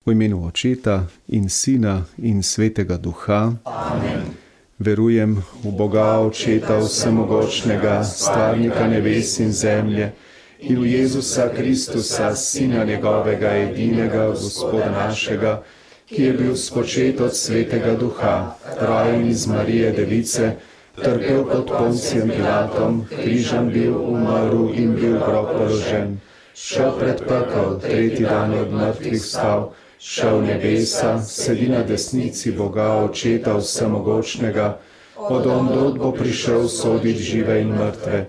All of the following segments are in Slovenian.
V imenu Očeta in Sina in Svetega Duha. Amen. Verujem v Boga Očeta Vsemogočnega, Stvarnika nebes in zemlje in v Jezusa Kristusa, Sina njegovega edinega, Gospoda našega, ki je bil spočet od Svetega Duha, rojen iz Marije Device, trpel pod Poncijem Pilatom, križan bil, umrl in bil grob položen, šel pred pekel, tretji dan od mrtvih vstal, šel nebesa, sedi na desnici Boga Očeta Vsemogočnega, od ondod bo prišel soditi žive in mrtve.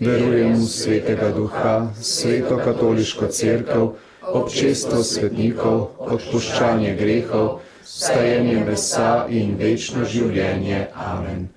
Verujem v Svetega Duha, Sveto katoliško cerkev, občestvo svetnikov, odpuščanje grehov, stajenje mesa in večno življenje. Amen.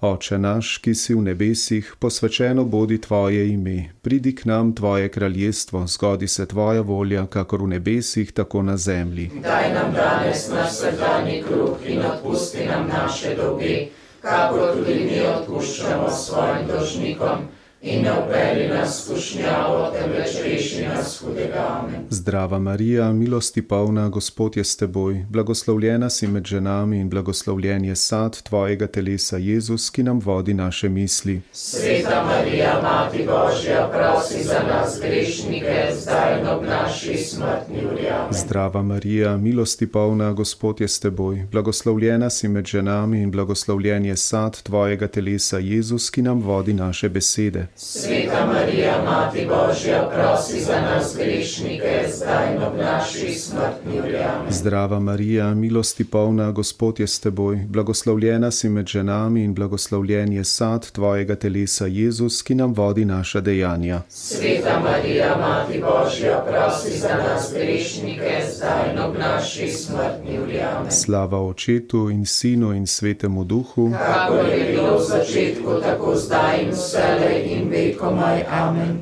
Oče naš, ki si v nebesih, posvečeno bodi tvoje ime, pridi k nam tvoje kraljestvo, zgodi se tvoja volja, kakor v nebesih, tako na zemlji. Daj nam danes naš vsakdanji kruh in odpusti nam naše dolge, kakor tudi mi odpuščamo svojim dolžnikom. In ne upeli nas v skušnjavo, temveč reši nas hudega. Amen. Zdrava Marija, milosti polna, Gospod je s teboj, blagoslovljena si med ženami in blagoslovljen je sad tvojega telesa, Jezus, ki nam vodi naše misli. Sveta Marija, Mati Božja, prosi za nas grešnike, zdaj in ob naši smrtni uri. Zdrava Marija, milosti polna, Gospod je s teboj, blagoslovljena si med ženami in blagoslovljen je sad tvojega telesa, Jezus, ki nam vodi naše besede. Sveta Marija, Mati Božja, prosi za nas grešnike, zdaj in ob naši smrtni uri. Amen. Zdrava Marija, milosti polna, Gospod je s teboj, blagoslovljena si med ženami in blagoslovljen je sad tvojega telesa, Jezus, ki nam vodi naša dejanja. Sveta Marija, Mati Božja, prosi za nas grešnike, zdaj in ob naši smrtni uri. Amen. Slava Očetu in Sinu in Svetemu Duhu. Kakor je bilo v začetku, tako zdaj in vselej in vekomaj. Amen.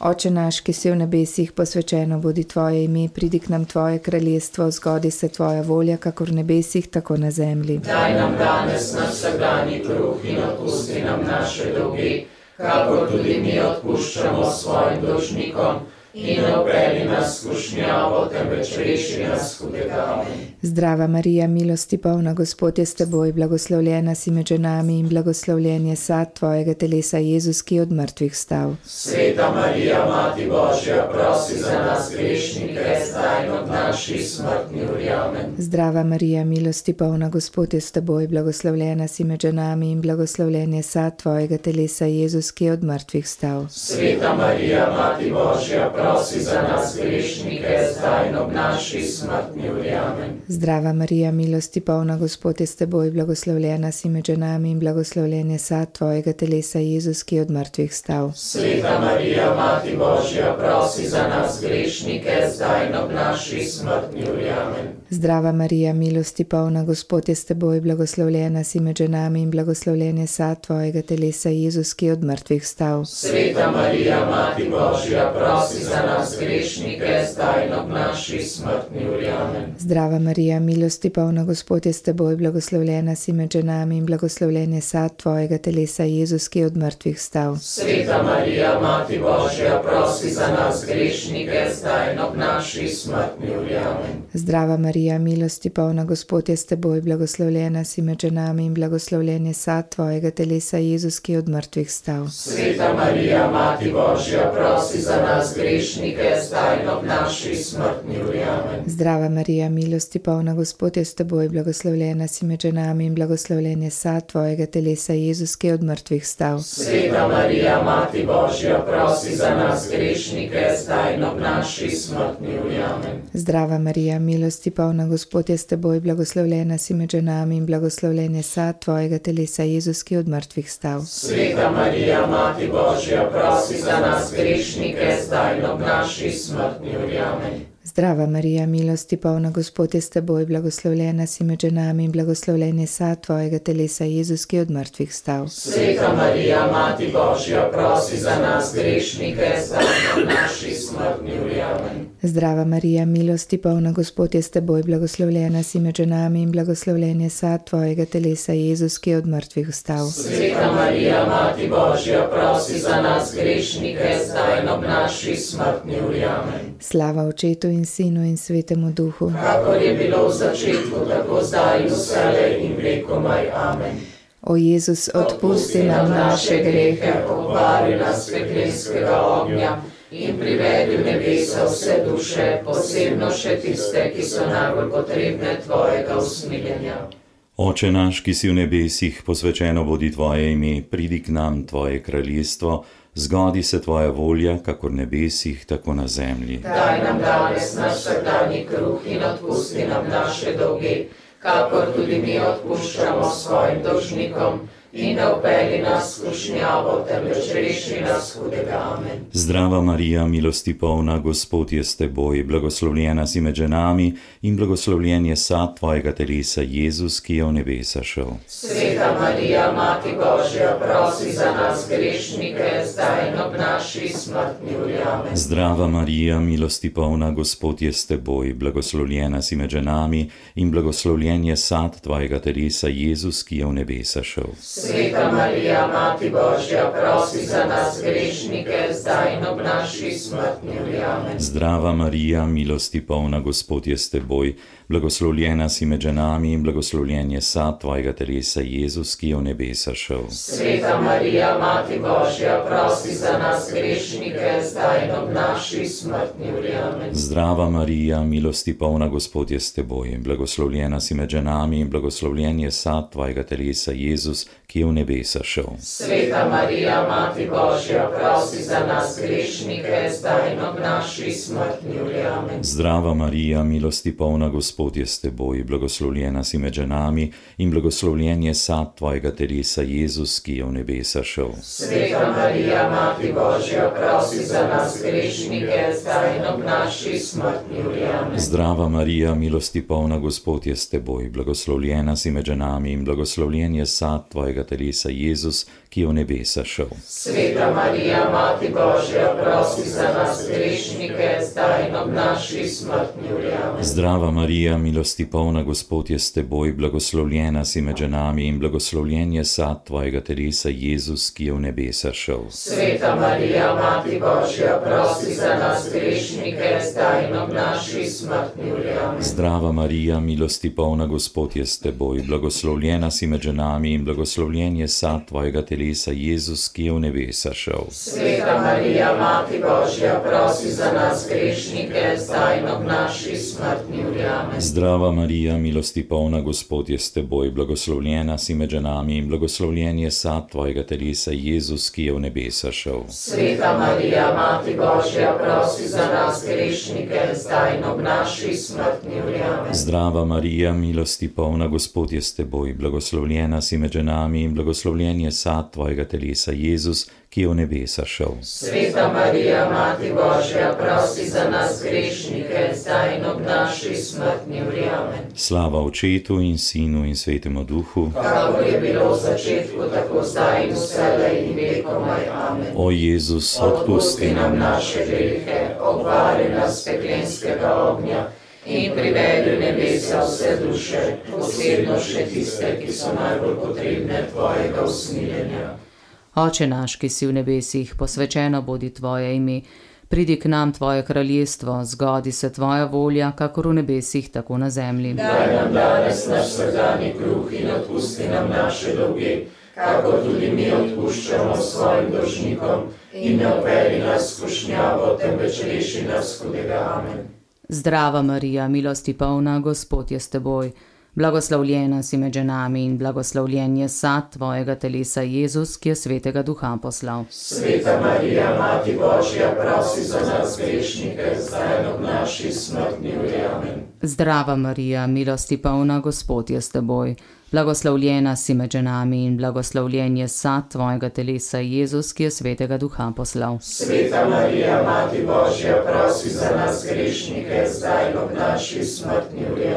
Oče naš, ki si v nebesih, posvečeno bodi tvoje ime, pridi k nam tvoje kraljestvo, zgodi se tvoja volja, kakor v nebesih, tako na zemlji. Daj nam danes naš vsakdanji kruh in odpusti nam naše dolge, kakor tudi mi odpuščamo svojim dolžnikom. In ne upeli nas skušnjavo, temveč reši nas hudega. Zdrava Marija, milosti polna, Gospod je s teboj, blagoslovljena si med ženami in blagoslovljen je sad tvojega telesa, Jezus, ki je od mrtvih vstal. Sveta Marija, Mati Božja, prosi za nas grešnike, zdaj in ob naši smrtni uri. Amen. Zdrava Marija, milosti polna, Gospod je s teboj, blagoslovljena si med ženami in blagoslovljen je sad tvojega telesa, Jezus, ki je od mrtvih vstal. Sveta Marija, Mati Božja, prosi za nas grešnike, zdaj in ob naši smrtni uri. Amen. Zdrava Marija, milosti polna, Gospod je s teboj, blagoslovljena si med ženami in blagoslovljen je sad tvojega telesa, Jezus, ki je od mrtvih vstal. Sveta Marija, Mati Božja, prosi za nas grešnike, zdaj in ob naši smrtni uri. Amen. Zdrava Marija, milosti polna, Gospod je s teboj, blagoslovljena si med ženami in blagoslovljen je sad tvojega telesa, Jezus, ki je od mrtvih vstal. Sveta Marija, Mati Božja, prosi za nas grešnike, zdaj in ob naši smrtni uri. Amen. Zdrava Marija, milosti polna, Gospod je s teboj, blagoslovljena si med ženami in blagoslovljen je sad tvojega telesa, Jezus, ki je od mrtvih vstal. Sveta Marija, Mati Božja, prosi za nas grešnike, zdaj in ob naši smrtni uri. Amen. Zdrava Marija, milosti polna, Gospod je s teboj, blagoslovljena si med ženami in blagoslovljen je sad tvojega telesa, Jezus, ki je od mrtvih vstal. Sveta Marija, Mati Božja, prosi za nas grešnike, zdaj in ob naši smrtni uri. Amen. Zdrava Marija, milosti polna, Gospod je s teboj, blagoslovljena si med ženami in blagoslovljen je sad tvojega telesa, Jezus, ki je od mrtvih vstal. Sveta Marija, Mati Božja, prosi za nas grešnike, zdaj in ob naši smrtni uri. Amen. Zdrava Marija, milosti polna, Gospod je s teboj, blagoslovljena si med ženami in blagoslovljen je sad tvojega telesa, Jezus, ki je od mrtvih vstal. Sveta Marija, Mati Božja, prosi za nas grešnike, zdaj in ob naši smrtni uri. Amen. nám dáš i smrtný okamžik. Zdrava Marija, milosti polna, Gospod je s teboj, blagoslovljena si med ženami in blagoslovljen je sad tvojega telesa, Jezus, ki je od mrtvih vstal. Sveta Marija, Mati Božja, prosi za nas grešnike, zdaj ob naši smrtni uri. Amen. Zdrava Marija, milosti polna, Gospod je s teboj, blagoslovljena si med ženami in blagoslovljen je sad tvojega telesa, Jezus, ki je od mrtvih vstal. Sveta Marija, Mati Božja, prosi za nas grešnike, zdaj ob naši smrtni uri. Amen. Slava Očetu in in Sinu in Svetemu Duhu. Kakor je bilo v začetku, tako zdaj in vselej in vekomaj. Amen. O Jezus, odpusti nam naše grehe, obvari nas peklenskega ognja in privedi v nebesa vse duše, posebno še tiste, ki so najbolj potrebne tvojega usmiljenja. Oče naš, ki si v nebesih, posvečeno bodi tvoje ime, pridi k nam tvoje kraljestvo zgodi se tvoja volja, kako v nebesih, tako na zemlji. Daj nam danes naš vsakdanji kruh in odpusti nam naše dolge, kakor tudi mi odpuščamo svojim dolžnikom in ne upeli nas skušnjavo, temveč reši nas hudega. Amen. Zdrava Marija, milosti polna, Gospod je s teboj, blagoslovljena si med ženami in blagoslovljen je sad tvojega telesa, Jezus, ki je v nebesa šel. Sveta Marija, Mati Božja, prosi za nas grešnike, zdaj in ob naši smrtni uri. Amen. Zdrava Marija, milosti polna, Gospod je s teboj, blagoslovljena si med ženami in blagoslovljen je sad tvojega telesa, Jezus, ki je v nebesa šel. Sveta Marija, Mati Božja, prosi za nas grešnike, zdaj in ob naši smrtni uri. Amen. Zdrava Marija, milosti polna, Gospod je s teboj, blagoslovljena si med ženami in blagoslovljen je sad tvojega telesa, Jezus, ki je v nebesa šel. Sveta Marija, Mati Božja, prosi za nas grešnike, zdaj in ob naši smrtni uri. Amen. Zdrava Marija, milosti polna, Gospod je s teboj, blagoslovljena si med ženami in blagoslovljen je sad tvojega telesa, Jezus, ki je v nebesa šel. Sveta Marija, Mati Božja, prosi za nas grešnike, zdaj in ob naši smrtni uri. Amen. Zdrava Marija, milosti polna, Gospod je s teboj, blagoslovljena si med ženami in blagoslovljen je sad tvojega telesa, Jezus, ki je v nebesa šel. Sveta Marija, Mati Božja, prosi za nas grešnike, zdaj in ob naši smrtni uri. Zdrava Marija, milosti polna, Gospod je s teboj, blagoslovljena si med ženami in blagoslovljen je sad tvojega telesa, Jezus, ki je v nebesa šel. Sveta Marija, Mati Božja, prosi za nas grešnike, zdaj in ob naši smrtni uri. Zdrava Marija, milosti polna, Gospod je s teboj, blagoslovljena si med ženami in blagoslovljen je sad tvojega telesa, Jezus, ki je v nebesa šel. Sveta Marija, Mati Božja, prosi za nas grešnike, zdaj in ob naši smrtni uri. Zdrava Marija, milosti polna, Gospod je s teboj, blagoslovljena si med ženami in blagoslovljen je sad tvojega telesa, Jezus, ki je v nebesa šel. Sveta Marija, Mati Božja, prosi za nas grešnike, zdaj in ob naši smrtni uri. Amen. Zdrava Marija, milosti polna, Gospod je s teboj, blagoslovljena si med ženami in blagoslovljen je sad tvojega telesa, Jezus, ki je v nebesa šel. Sveta Marija, Mati Božja, prosi za nas grešnike, zdaj in ob naši smrtni uri. Amen. Zdrava Marija, milosti polna, Gospod je s teboj, blagoslovljena si med ženami in blagoslovljen je sad tvojega telesa, Jezus, ki je v nebesa šel. Sveta Marija, Mati Božja, prosi za nas grešnike, zdaj in ob naši smrtni. Amen. Slava Očetu in Sinu in Svetemu Duhu. Kakor je bilo v začetku, tako zdaj in vselej in vekomaj. Amen. O Jezus, Odpusti nam naše grehe, obvari nas peklenskega ognja in privedi v nebesa vse duše, posebno še tiste, ki so najbolj potrebne tvojega usmiljenja. Oče naš, ki si v nebesih, posvečeno bodi tvoje ime, pridi k nam tvoje kraljestvo, zgodi se tvoja volja, kakor v nebesih, tako na zemlji. Daj nam danes naš vsakdanji kruh in odpusti nam naše dolge, kakor tudi mi odpuščamo svojim dolžnikom in ne upeli nas skušnjavo, temveč reši nas hudega. Amen. Zdrava Marija, milosti polna, Gospod je s teboj. Blagoslovljena si med ženami in blagoslovljen je sad tvojega telesa, Jezus, ki je svetega duha poslal. Sveta Marija, Mati Božja, prosi za nas grešnike, zdaj in ob naši smrtni uri. Amen. Zdrava Marija, milosti polna, Gospod je s teboj. Blagoslovljena si med ženami in blagoslovljen je sad tvojega telesa, Jezus, ki je svetega duha poslal. Sveta Marija, Mati Božja, prosi za nas grešnike, zdaj in ob naši smrtni uri.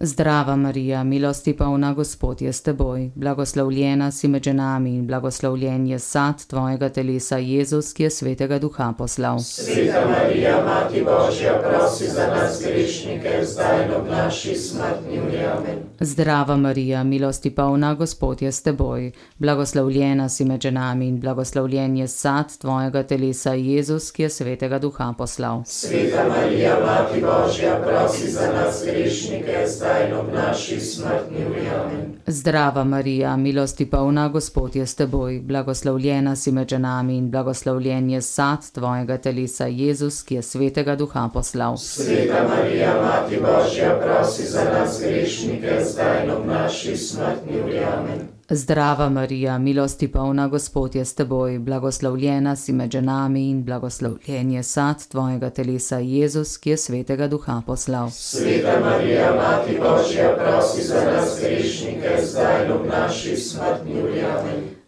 Zdrava Marija, milosti polna, Gospod je s teboj. Blagoslovljena si med ženami in blagoslovljen je sad tvojega telesa, Jezus, ki je svetega duha poslal. Sveta Marija, Mati Božja, prosi za nas grešnike, zdaj in ob naši smrtni uri. Amen. Zdrava Marija, milosti polna, Gospod je s teboj. Blagoslovljena si med ženami in blagoslovljen je sad tvojega telesa, Jezus, ki je svetega duha poslal. Sveta Marija, Mati Božja, prosi za nas grešnike, zdaj in ob naši smrtni. Amen. Zdrava Marija, milosti polna, Gospod je s teboj. Blagoslovljena si med ženami in blagoslovljen je sad tvojega telesa, Jezus, ki je svetega duha poslal. Sveta Marija, Mati Božja, prosi za nas grešnike, zdaj in ob naši smrtni uri. Amen. Zdrava Marija, milosti polna, Gospod je s teboj. Blagoslovljena si med ženami in blagoslovljen je sad tvojega telesa, Jezus, ki je svetega duha poslal. Sveta Marija, Mati Božja, prosi za nas grešnike, zdaj ob naši smrtni uri.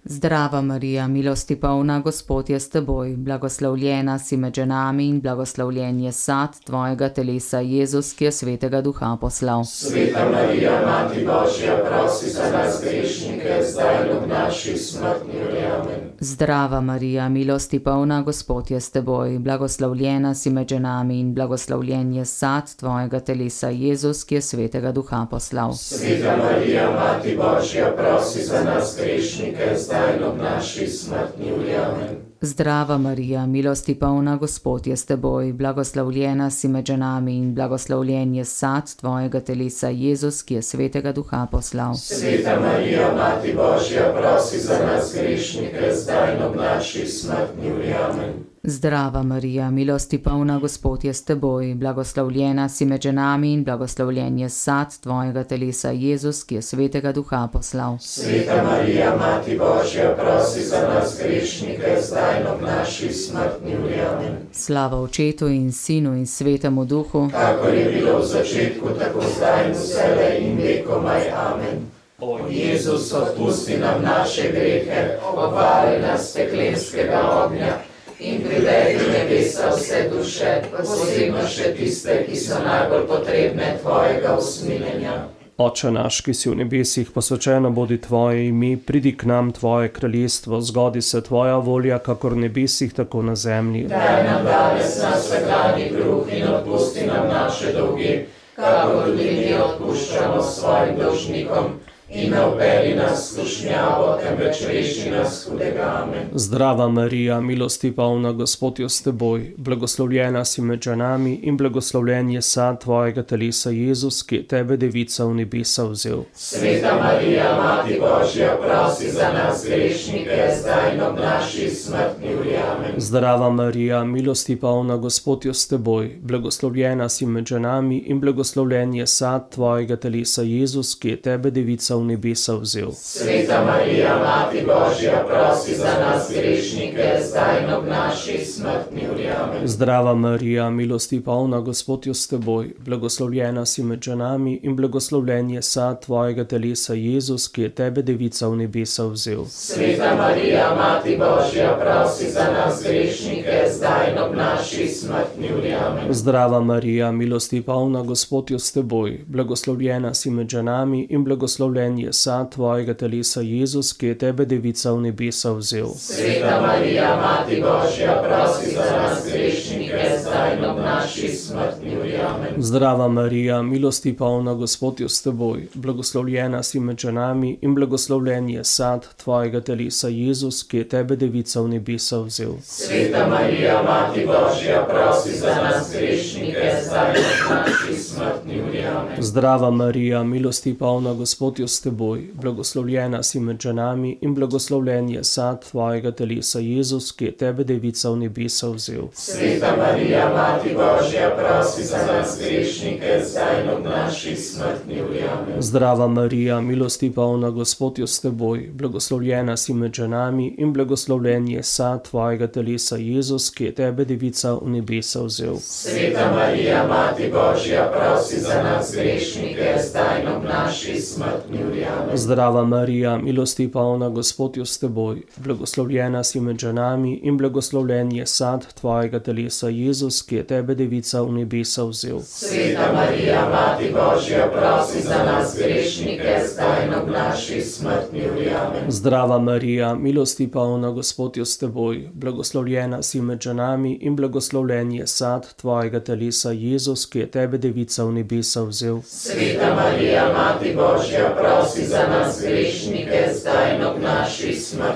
Zdrava Marija, milosti polna, Gospod je s teboj. Blagoslovljena si med ženami in blagoslovljen je sad tvojega telesa, Jezus, ki je svetega duha poslal. Sveta Marija, Mati Božja, prosi za nas grešnike, zdaj in ob naši smrtni uri. Amen. Zdrava Marija, milosti polna, Gospod je s teboj. Blagoslovljena si med ženami in blagoslovljen je sad tvojega telesa, Jezus, ki je svetega duha poslal. Sveta Marija, Mati Božja, prosi za nas grešnike, zdaj in ob naši smrtni uri. Amen. Zdrava Marija, milosti polna, Gospod je s teboj. Blagoslovljena si med ženami in blagoslovljen je sad tvojega telesa, Jezus, ki je svetega duha poslal. Sveta Marija, Mati Božja, prosi za nas grešnike, zdaj in ob naši smrtni uri. Amen. Zdrava Marija, milosti polna, Gospod je s teboj. Blagoslovljena si med ženami in blagoslovljen je sad tvojega telesa, Jezus, ki je svetega duha poslal. Sveta Marija, Mati Božja, prosi za nas grešnike, zdaj in ob naši smrtni uri. Amen. Slava očetu in sinu in svetemu duhu. Kakor je bilo v začetku, tako zdaj in vselej in vekomaj. Amen. O Jezus, odpusti nam naše grehe, obvari nas peklenskega ognja in privedi v nebesa vse duše, posebno še tiste, ki so najbolj potrebne Tvojega usmiljenja. Oče naš, ki si v nebesih, posvečeno bodi tvoje ime, pridi k nam tvoje kraljestvo, zgodi se tvoja volja, kakor v nebesih, tako na zemlji. Daj nam danes naš vsakdanji kruh in odpusti nam naše dolge, kakor tudi mi odpuščamo svojim dolžnikom. In ne upeli nas skušnjavo, temveč reši nas hudega. Amen. Zdrava Marija, milosti polna, Gospod je s teboj, blagoslovljena si med ženami in blagoslovljen je sad tvojega telesa, Jezus, ki je tebe devica v nebesa vzel. Sveta Marija, Mati Božja, prosi za nas grešnike, zdaj in ob naši smrtni uri. Amen. Zdrava Marija, milosti polna, Gospod je s teboj, blagoslovljena si med ženami in blagoslovljen je sad tvojega telesa, Jezus, ki je tebe devica v nebesa vzel. Sveta Marija, Mati Božja, prosi za nas grešnike, zdaj in ob naši smrtni uri. Zdrava Marija, milosti polna, Gospod je s teboj, blagoslovljena si med ženami in blagoslovljen je sad tvojega telesa, Jezus, ki je tebe devica v nebesa vzel. Sveta Marija, Mati Božja, prosi za nas grešnike, zdaj in ob naši smrtni uri. Amen. Zdrava Marija, milosti polna, Gospod je s teboj, blagoslovljena si med ženami in blagoslovljen je sad tvojega telesa, Jezus, ki je tebe devica v nebesa vzel. Sveta Marija, Mati Božja, prosi za nas grešnike, zdaj ob naši smrtni uri. Amen. Zdrava Marija, milosti polna, Gospod je s teboj, blagoslovljena si med ženami in blagoslovljen je sad tvojega telesa, Jezus, ki je tebe devica v nebesa vzel. Sveta Marija, Mati Božja, prosi za nas grešnike, zdaj ob naši smrtni uri. Amen. Zdrava Marija, milosti polna, Gospod je s teboj, blagoslovljena si med ženami in blagoslovljen je sad tvojega telesa, Jezus, ki je tebe devica v nebesa vzel. Sveta Marija, Mati Božja, prosi za nas grešnike, zdaj in ob naši smrtni uri. Amen. Zdrava Marija, milosti polna, Gospod je s teboj, blagoslovljena si med ženami in blagoslovljen je sad tvojega telesa, Jezus, ki je tebe devica v nebesa vzel. Sveta Marija, Mati Božja, prosi za nas grešnike, zdaj in ob naši smrtni uri. Amen. Zdrava Marija, milosti polna, Gospod je s teboj, blagoslovljena si med ženami in blagoslovljen je sad tvojega telesa, Jezus, Jezus, ki je tebe devica v nebesa vzel. Sveta Marija, Mati Božja, prosi za nas grešnike, zdaj ob naši smrtni uri. Amen. Zdrava Marija, milosti polna, Gospod je s teboj, blagoslovljena si med ženami in blagoslovljen je sad tvojega telesa, Jezus, ki je tebe devica v nebesa vzel. Sveta Marija, Mati Božja, prosi za nas grešnike, zdaj ob naši smrtni uri.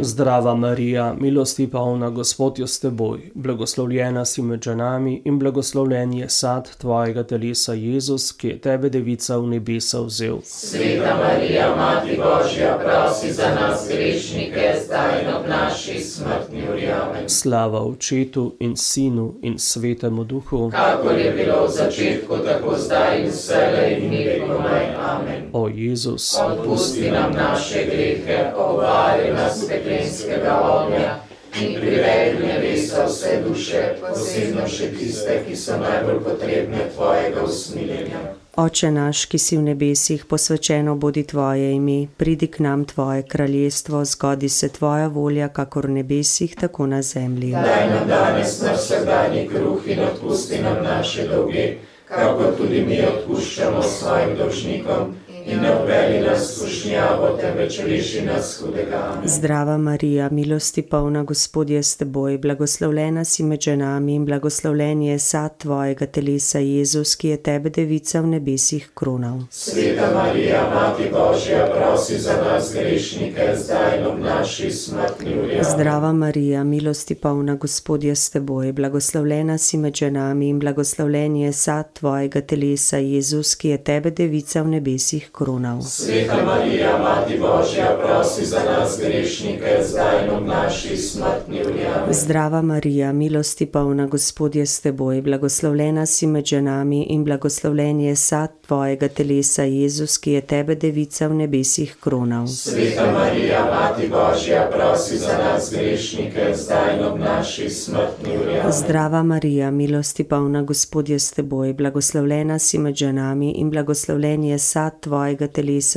Zdrava Marija, milosti polna, Gospod je s teboj, blagoslovljena si med ženami in blagoslovljen je sad tvojega telesa, Jezus, ki je tebe devica v nebesa vzel. Sveta Marija, Mati Božja, prosi za nas grešnike, zdaj in ob naši smrtni uri. Amen. Slava Očetu in Sinu in Svetemu Duhu. Kakor je bilo v začetku, tako zdaj in vselej in nikomaj. Amen. O Jezus, Odpusti nam naše grehe, obvari nas peklenskega ognja in privedi nebesa vse duše, posebno še tiste, ki so najbolj potrebne tvojega usmiljenja. Oče naš, ki si v nebesih, posvečeno bodi tvoje ime, pridi k nam tvoje kraljestvo, zgodi se tvoja volja, kakor v nebesih, tako na zemlji. Daj nam danes naš vsakdanji kruh in odpusti nam naše dolge, kakor tudi mi odpuščamo svojim dolžnikom. In ne uveli nas skušnjavo, temveč reši nas hudega. Amen. Zdrava Marija, milosti polna, Gospod je s teboj, blagoslovljena si med ženami in blagoslovljen je sad tvojega telesa, Jezus, ki je tebe devica v nebesih kronal. Sveta Marija, Mati Božja, prosi za nas grešnike, zdaj in ob naši smrtni uri. Zdrava Marija, milosti polna, Gospod je s teboj, blagoslovljena si med ženami in blagoslovljen je sad tvojega telesa, Jezus, ki je tebe devica v nebesih kronal. Sveta Marija, Mati Božja, prosi za nas grešnike, zdaj in ob naši smrtni uri. Amen. Zdrava Marija, milosti polna, Gospod je s teboj, blagoslovljena si med ženami in blagoslovljen je sad tvojega telesa, Jezus, ki je tebe devica v nebesih kronal. Sveta Marija, Mati Božja, prosi za nas grešnike, zdaj in ob naši smrtni uri. Amen. Zdrava Marija, milosti polna, Gospod je s teboj, blagoslovljena si med ženami in blagoslovljen je sad tvojega telesa,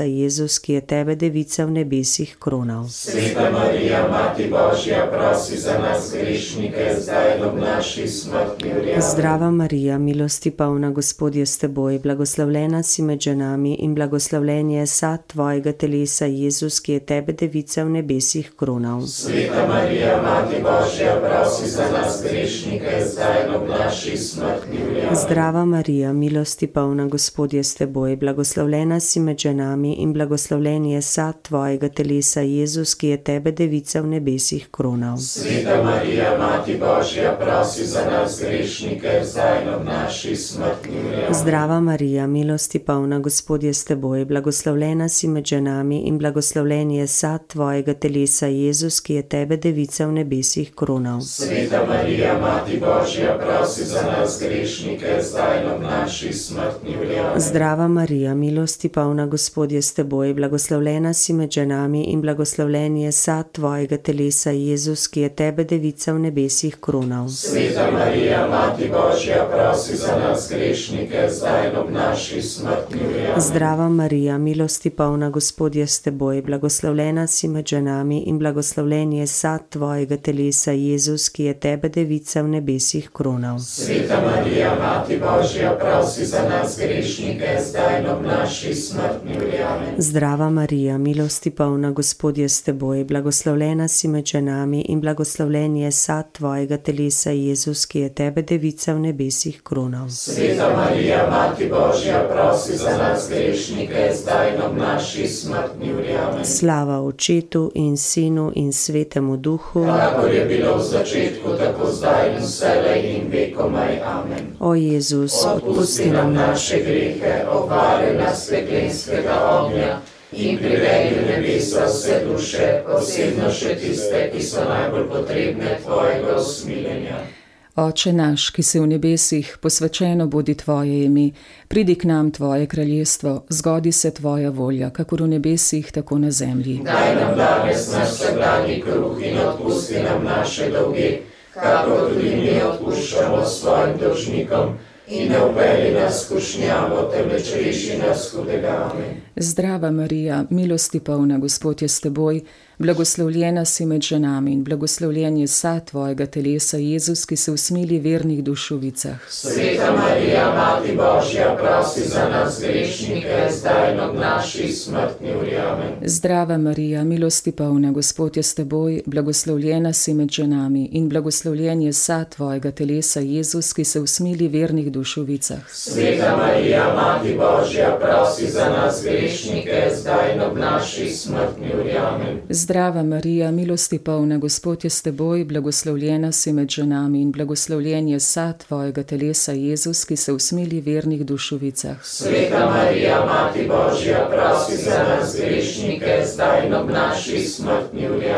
Jezus, ki je tebe devica v nebesih kronal. Sveta Marija, Mati Božja, prosi za nas grešnike, zdaj in ob naši smrtni uri. Amen. Zdrava Marija, milosti polna, Gospod je s teboj, blagoslovljena si med ženami in blagoslovljen je sad tvojega telesa, Jezus, ki je tebe devica v nebesih kronal. Sveta Marija, Mati Božja, prosi za nas grešnike, zdaj in ob naši smrtni uri. Amen. Zdrava Marija, milosti polna, Gospod je s teboj, blagoslovljena si med ženami in blagoslovljen je sad tvojega telesa, Jezus, ki je tebe devica v nebesih kronal. Sveta Marija, Mati Božja, prosi za nas grešnike, zdaj in ob naši smrtni uri. Zdrava Marija, milosti polna, Gospod je s teboj, blagoslovljena si med ženami in blagoslovljen je sad tvojega telesa, Jezus, ki je tebe devica v nebesih kronal. Sveta Marija, Mati Božja, prosi za nas grešnike, zdaj in ob naši smrtni uri. Zdrava Marija, milosti polna, Gospod je s teboj, blagoslovljena si med ženami in blagoslovljen je sad tvojega telesa, Jezus, ki je tebe devica v nebesih kronal. Sveta Marija, Mati Božja, prosi za nas grešnike, zdaj in ob naši smrtni uri. Zdrava Marija, milosti polna, Gospod je s teboj, blagoslovljena si med ženami in blagoslovljen je sad tvojega telesa, Jezus, ki je tebe devica v nebesih kronal. Sveta Marija, Mati Božja, prosi za nas grešnike, zdaj in ob naši smrtni uri. Amen. Zdrava Marija, milosti polna, Gospod je s teboj, blagoslovljena si med ženami in blagoslovljen je sad tvojega telesa, Jezus, ki je tebe devica v nebesih kronal. Sveta Marija, Mati Božja, prosi za nas grešnike, zdaj in ob naši smrtni uri. Amen. Slava Očetu in Sinu in Svetemu Duhu. Kakor je bilo v začetku, tako zdaj in vselej in vekomaj. Amen. O Jezus, Odpusti nam naše grehe, obvari nas peklenskega ognja in privedi v nebesa vse duše, posebno še tiste, ki so najbolj potrebne tvojega usmiljenja. Oče naš, ki si v nebesih, posvečeno bodi tvoje ime, pridi k nam tvoje kraljestvo, zgodi se tvoja volja, kakor v nebesih, tako na zemlji. Daj nam danes naš vsakdanji kruh in odpusti nam naše dolge, kakor tudi mi odpuščamo svojim dolžnikom. In ne uveli nas v skušnjavo, temveč reši nas hudega. Amen. Zdrava Marija, milosti polna, Gospod je s teboj, Blagoslovljena si med ženami in blagoslovljen je sad tvojega telesa, Jezus, ki se usmili vernih dušovicah. Sveta Marija, Mati Božja, prosi za nas grešnike, zdaj in ob naši smrtni uri. Amen. Zdrava Marija, milosti polna, Gospod je s teboj, blagoslovljena si med ženami in blagoslovljen je sad tvojega telesa, Jezus, ki se usmili vernih dušovicah. Sveta Marija, Mati Božja, prosi za nas grešnike, zdaj in ob naši smrtni uri. Zdrava Marija, milosti polna, Gospod je s teboj, blagoslovljena si med ženami in blagoslovljen je sad tvojega telesa, Jezus, ki se usmili vernih dušovicah. Sveta Marija, Mati Božja, prosi za nas grešnike, zdaj in ob naši smrtni uri.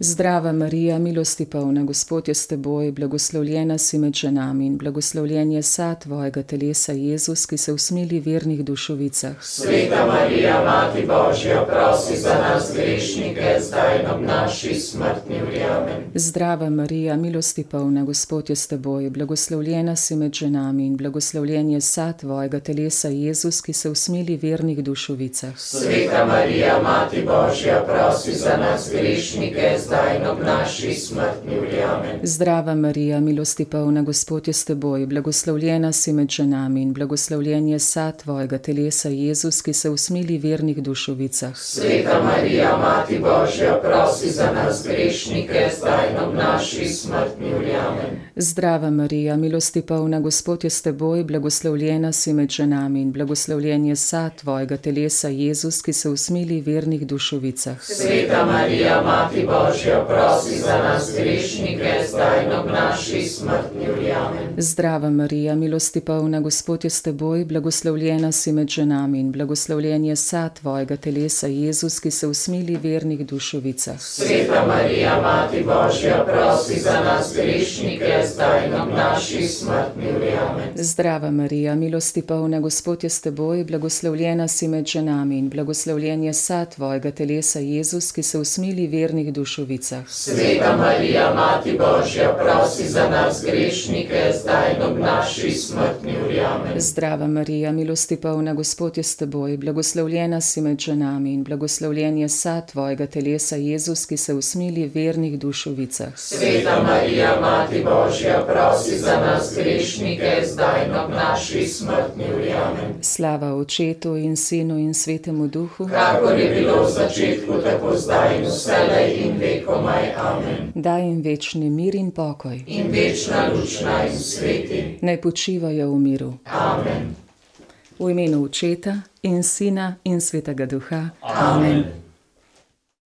Zdrava Marija, milosti polna, Gospod je s teboj, blagoslovljena si med ženami in blagoslovljen je sad tvojega telesa, Jezus, ki se usmili vernih dušovicah. Sveta Marija, Mati Božja, prosi za nas grešnike, zdaj ob naši smrtni uri. Amen. Zdrava Marija, milosti polna, Gospod je s teboj, blagoslovljena si med ženami in blagoslovljen je sad tvojega telesa, Jezus, ki se usmili vernih dušovicah. Sveta Marija, Mati Božja, prosi za nas grešnike, zdaj ob naši smrtni uri. Amen. Zdrava Marija, milosti polna, Gospod je s teboj, blagoslovljena si med ženami in blagoslovljen je sad tvojega telesa, Jezus, ki se usmili vernih dušovicah. Sveta Marija, Mati Božja, prosi za nas grešnike, zdaj in ob naši smrtni uri. Zdrava Marija, milosti polna, Gospod je s teboj, blagoslovljena si med ženami in blagoslovljen je sad tvojega telesa, Jezus, ki se usmili vernih dušovicah. Sveta Marija, Mati Božja, prosi za nas grešnike, zdaj in ob naši smrtni uri. Amen. Zdrava Marija, milosti polna, Gospod je s teboj, blagoslovljena si med ženami in blagoslovljen je sad tvojega telesa, Jezus, ki se usmili vernih dušovicah. Sveta Marija, Mati Božja, prosi za nas grešnike, zdaj ob naši smrtni uri. Zdrava Marija, milosti polna, Gospod je s teboj, blagoslovljena si med ženami in blagoslovljen je sad tvojega telesa, Jezus, ki se usmili vernih dušovicah. Sveta Marija, Mati Božja, prosi za nas grešnike, zdaj ob naši smrtni uri. Zdrava Marija, milosti polna, Gospod je s teboj, blagoslovljena si med ženami in blagoslovljen je sad tvojega telesa, Jezus, ki se usmili vernih dušovicah. Sveta Marija, Mati Božja, prosi za nas grešnike, zdaj ob naši smrtni uri. Amen. Slava očetu in sinu in svetemu duhu, Kakor je bilo v začetku, tako zdaj in vselej in vekomaj. Amen. daj jim večni mir in pokoj, In večna luč naj jim sveti. naj počivajo v miru. Amen. V imenu očeta in sina in svetega duha. Amen.